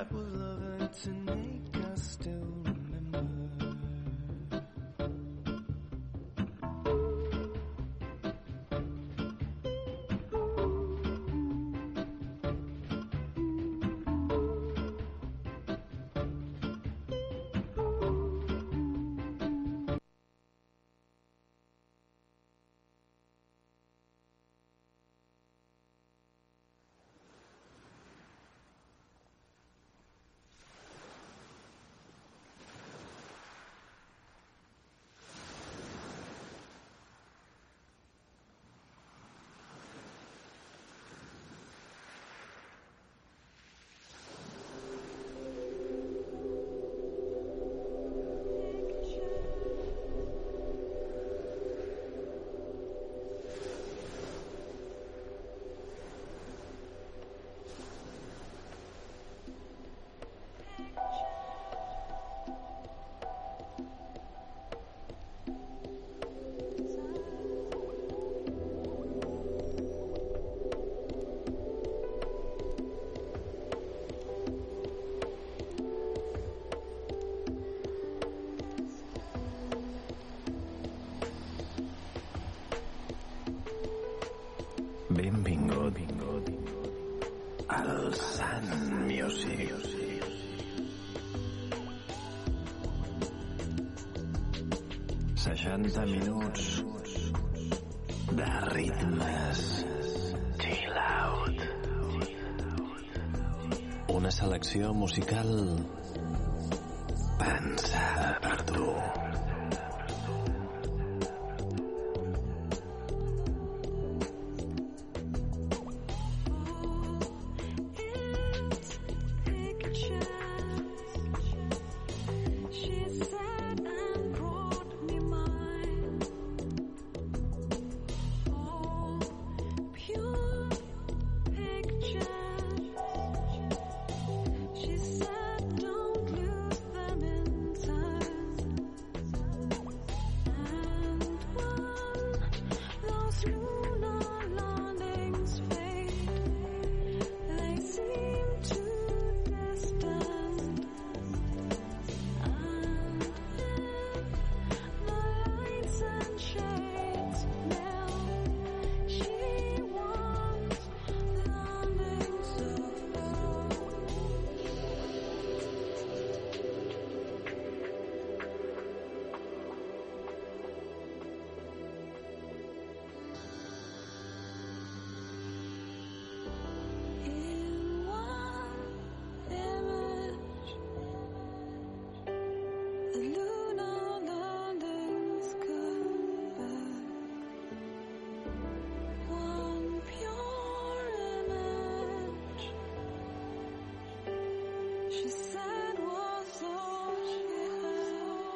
that was loving to make 60 minuts de ritmes chill out. Una selecció musical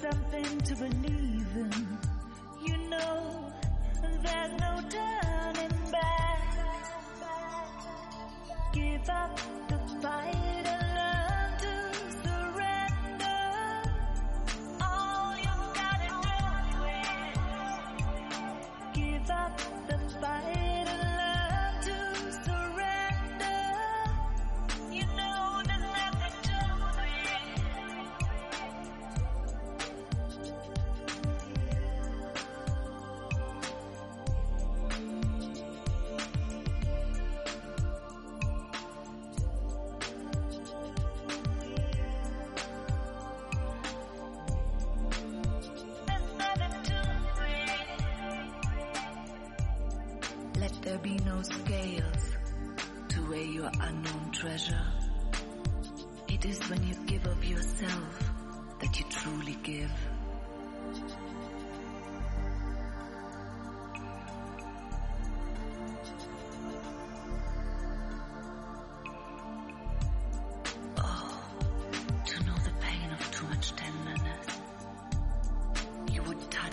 something to believe in.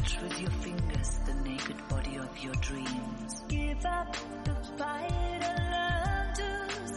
Touch with your fingers the naked body of your dreams. Give up the fight and learn to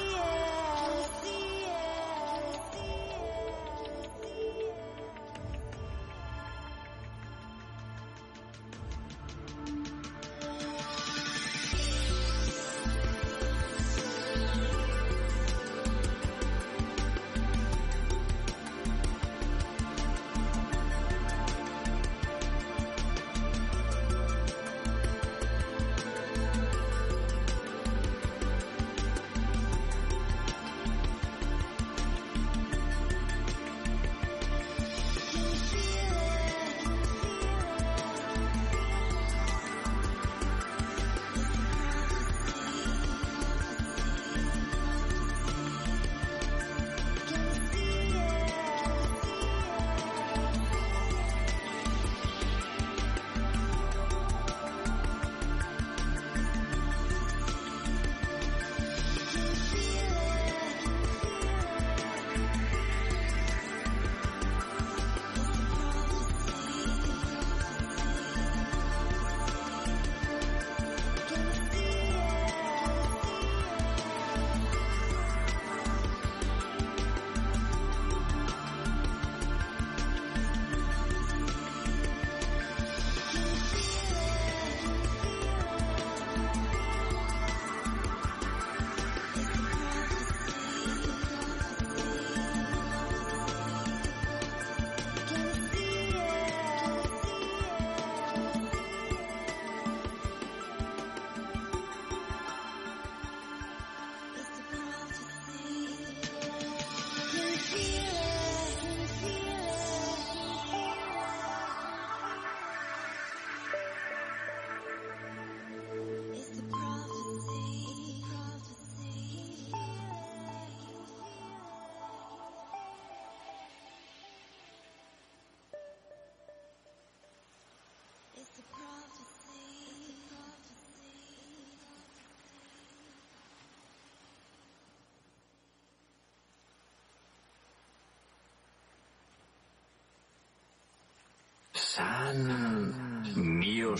you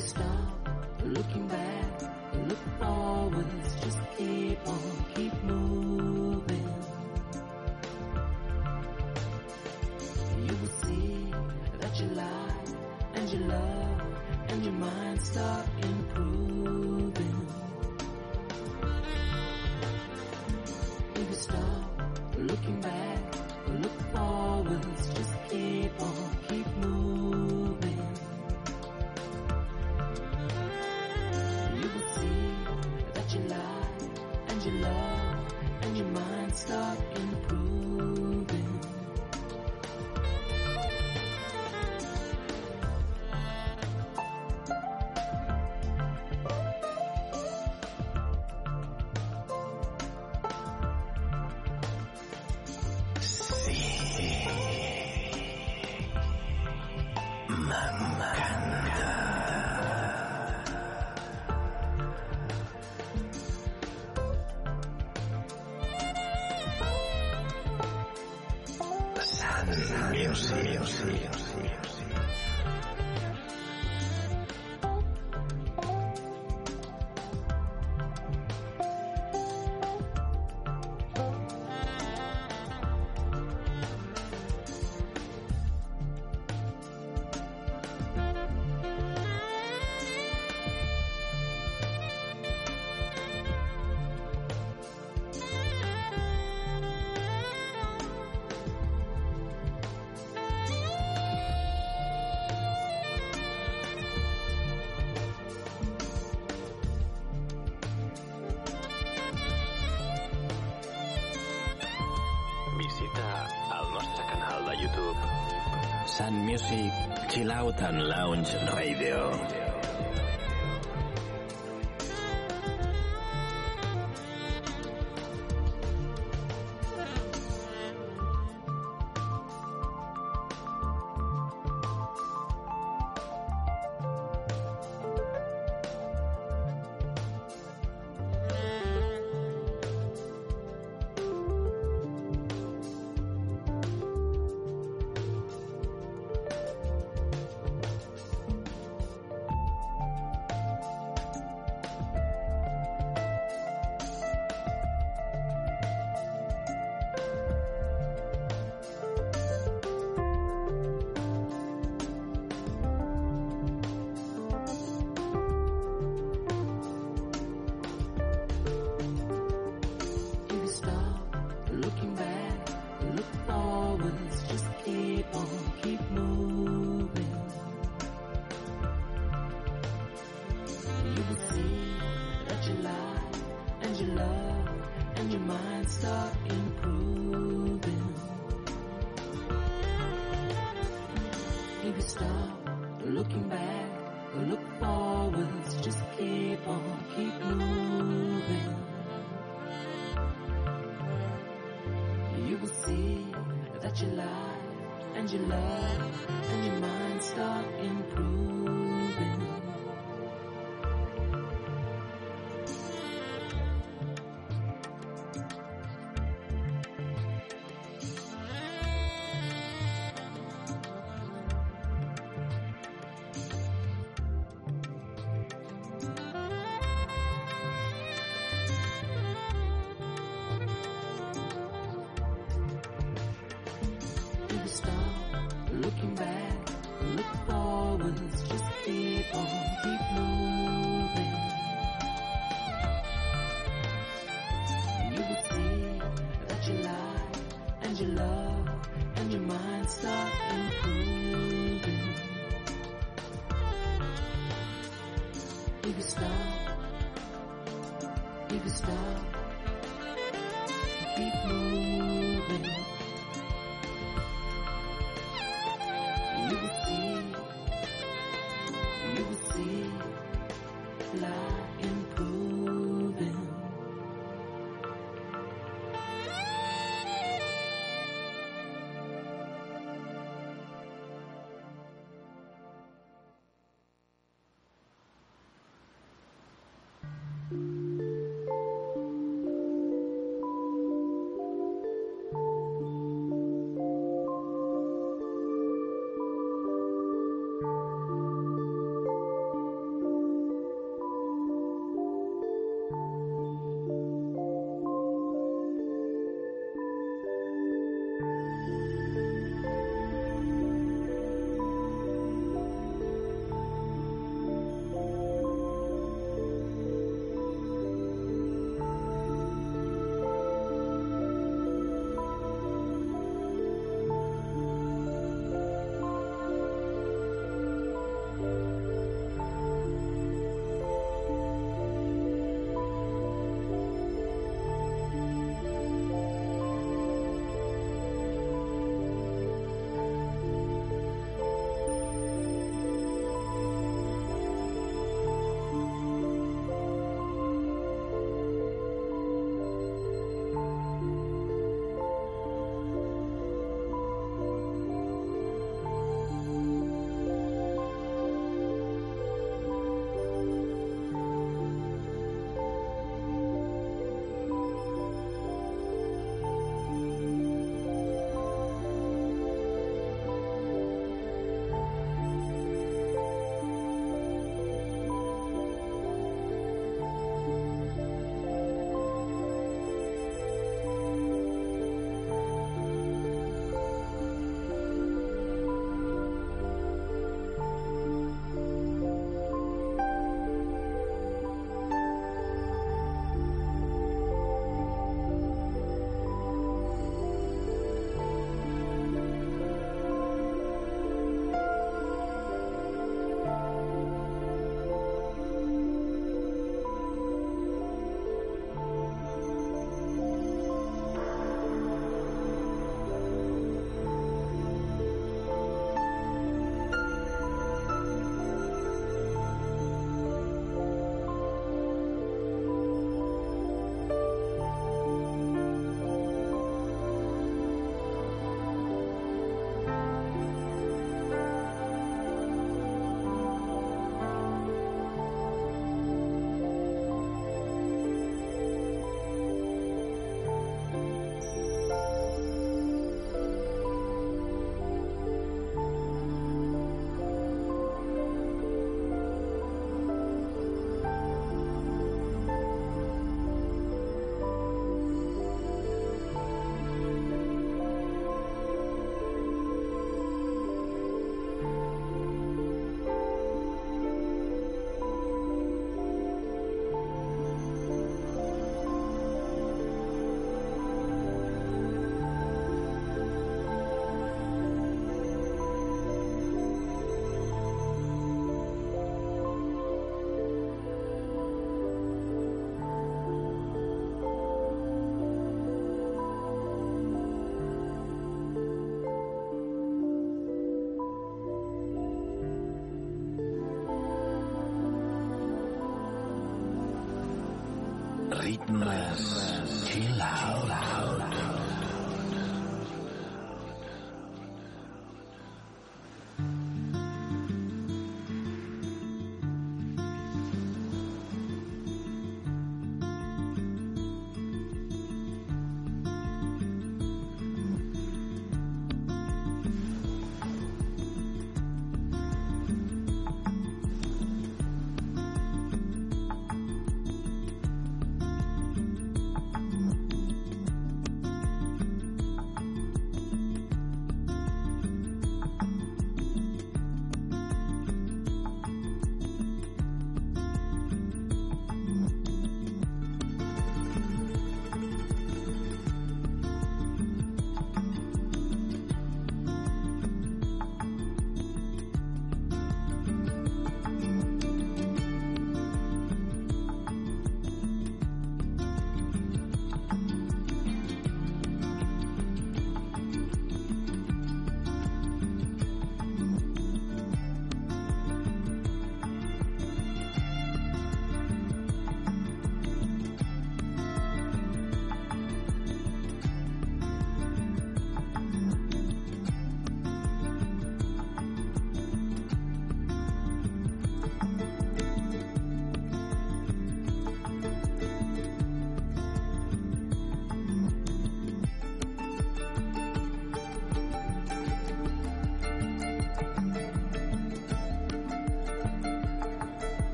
stop 没有实 and music, chill out and lounge radio. will see that your life and your love and your mind start improving.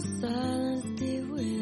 Search for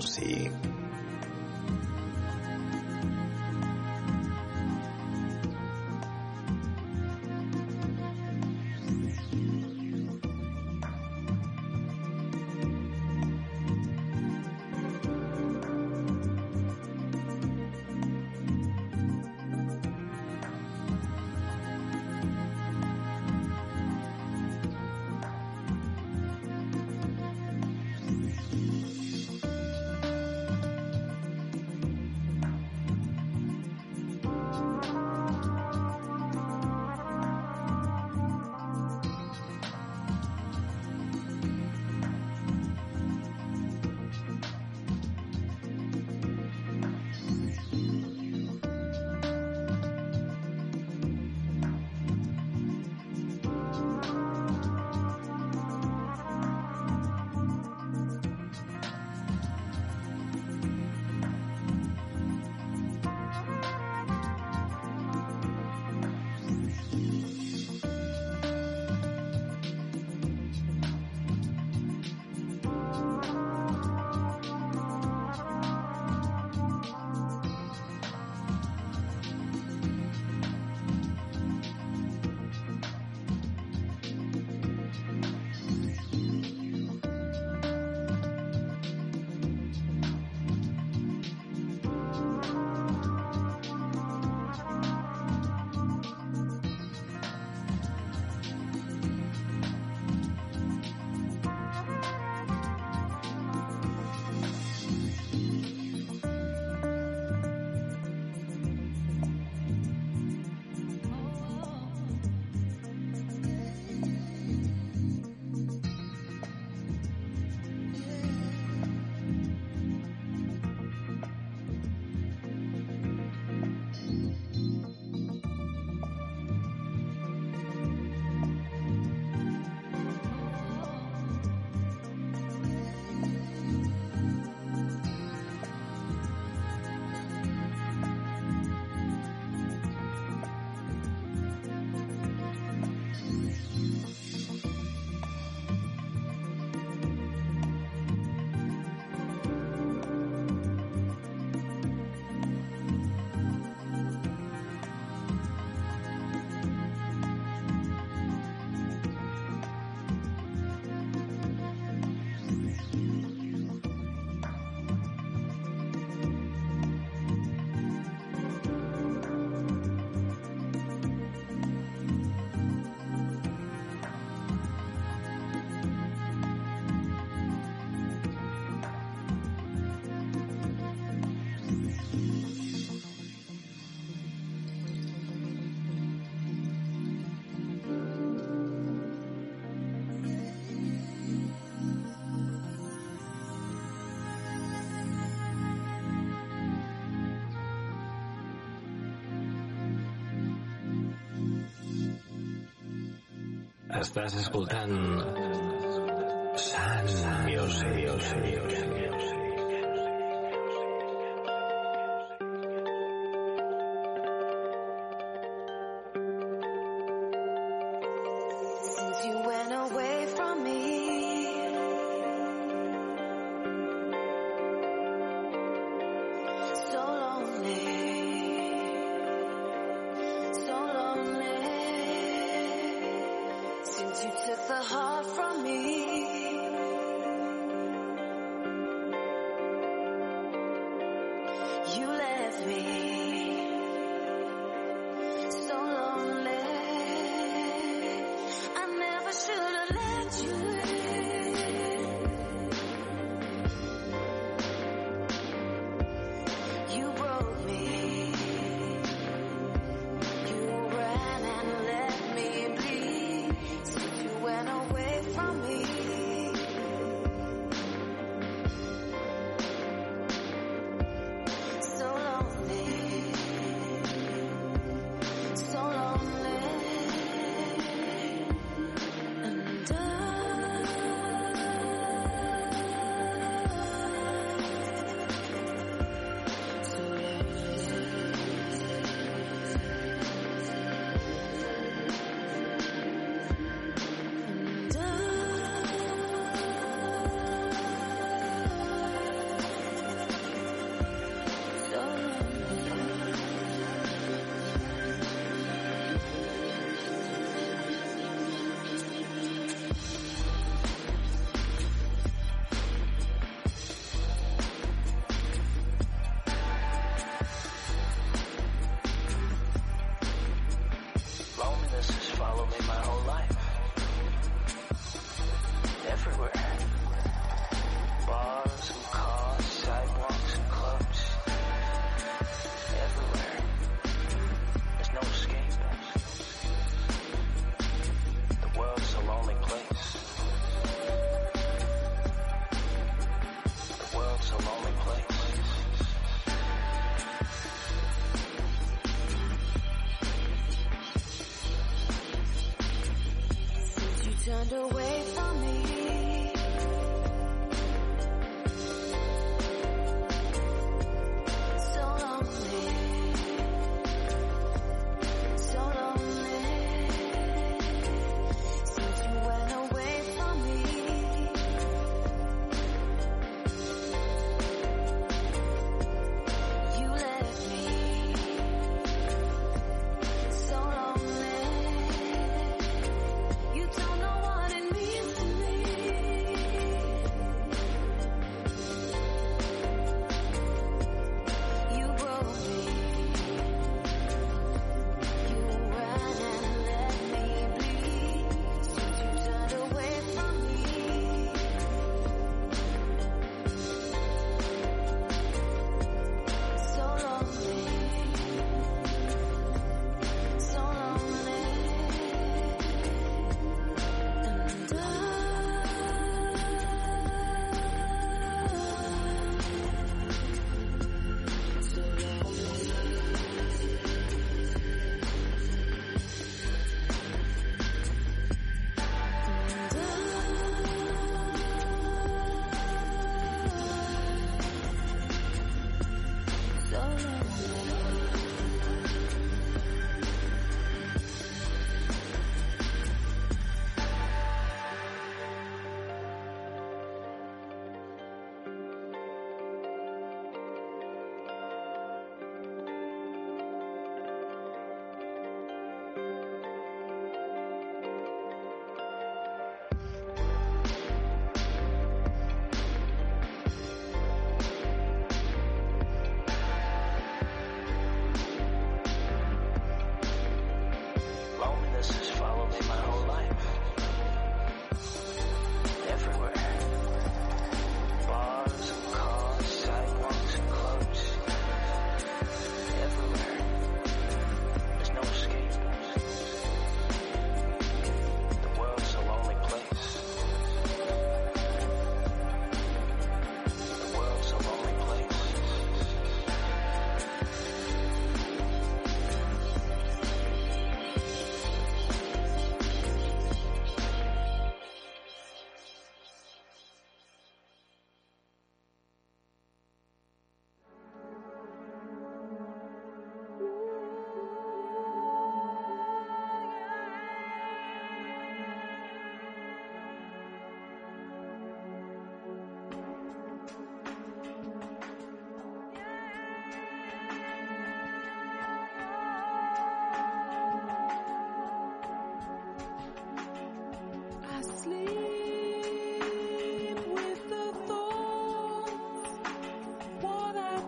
Music. Estàs escoltant Sun Music. Since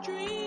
dream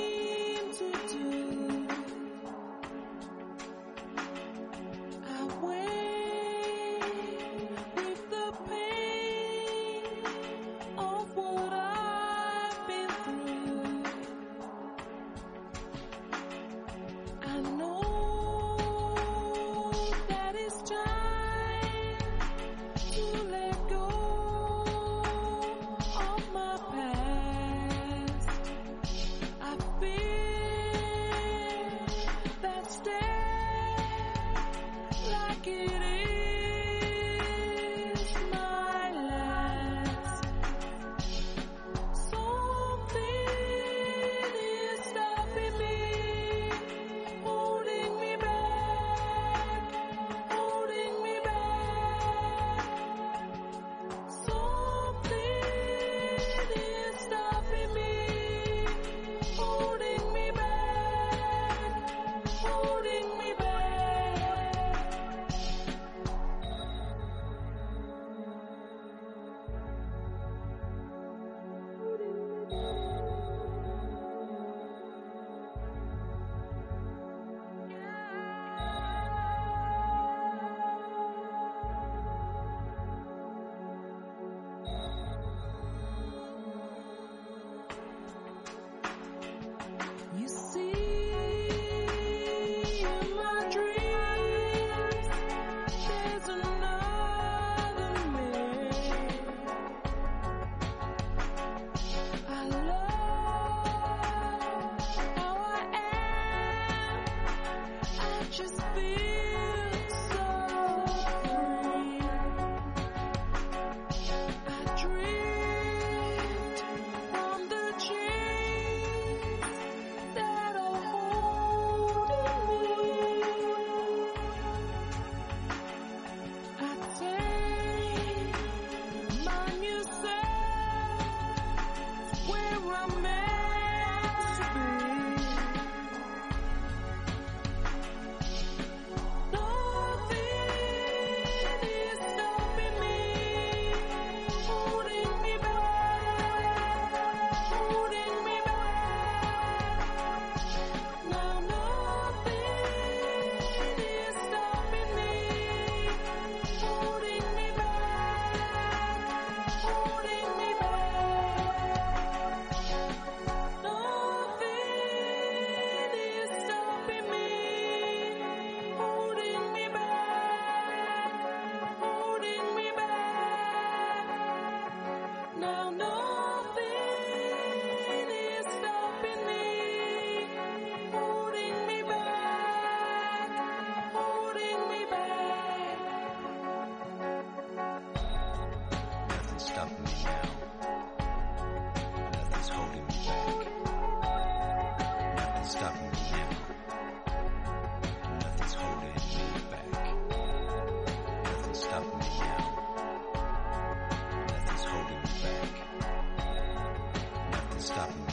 Chapman.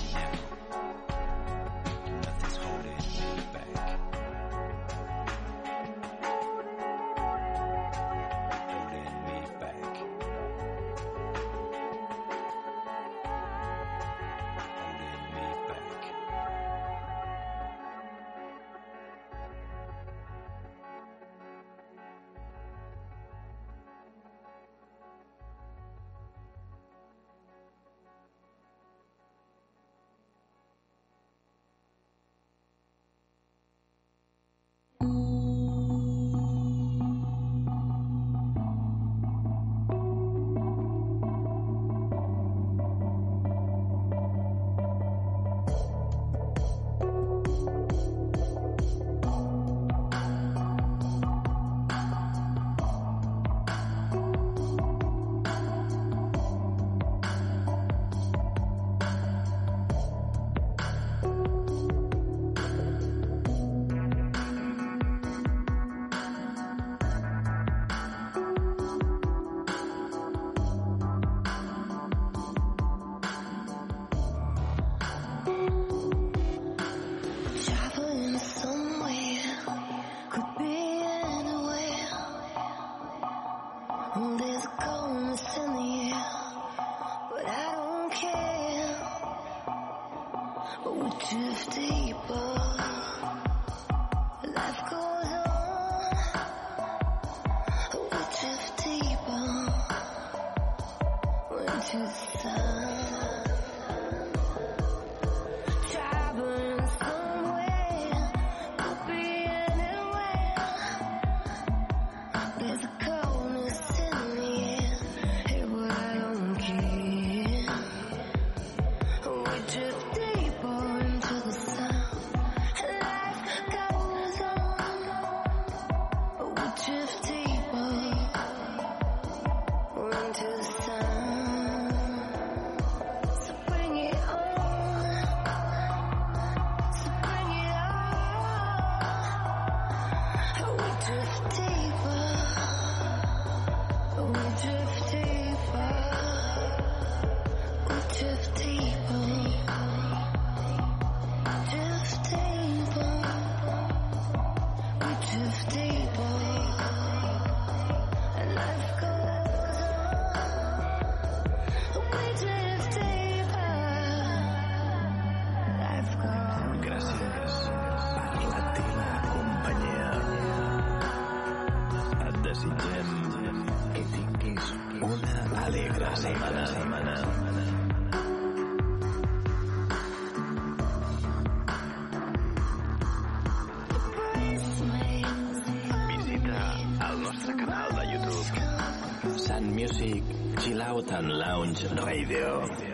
Rotan Lounge Radio.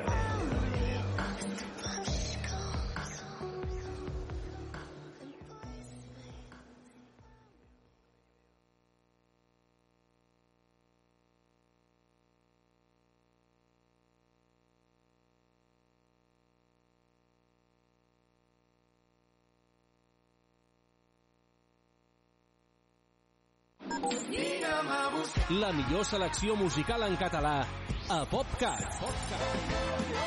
la millor selecció musical en català a PopCat.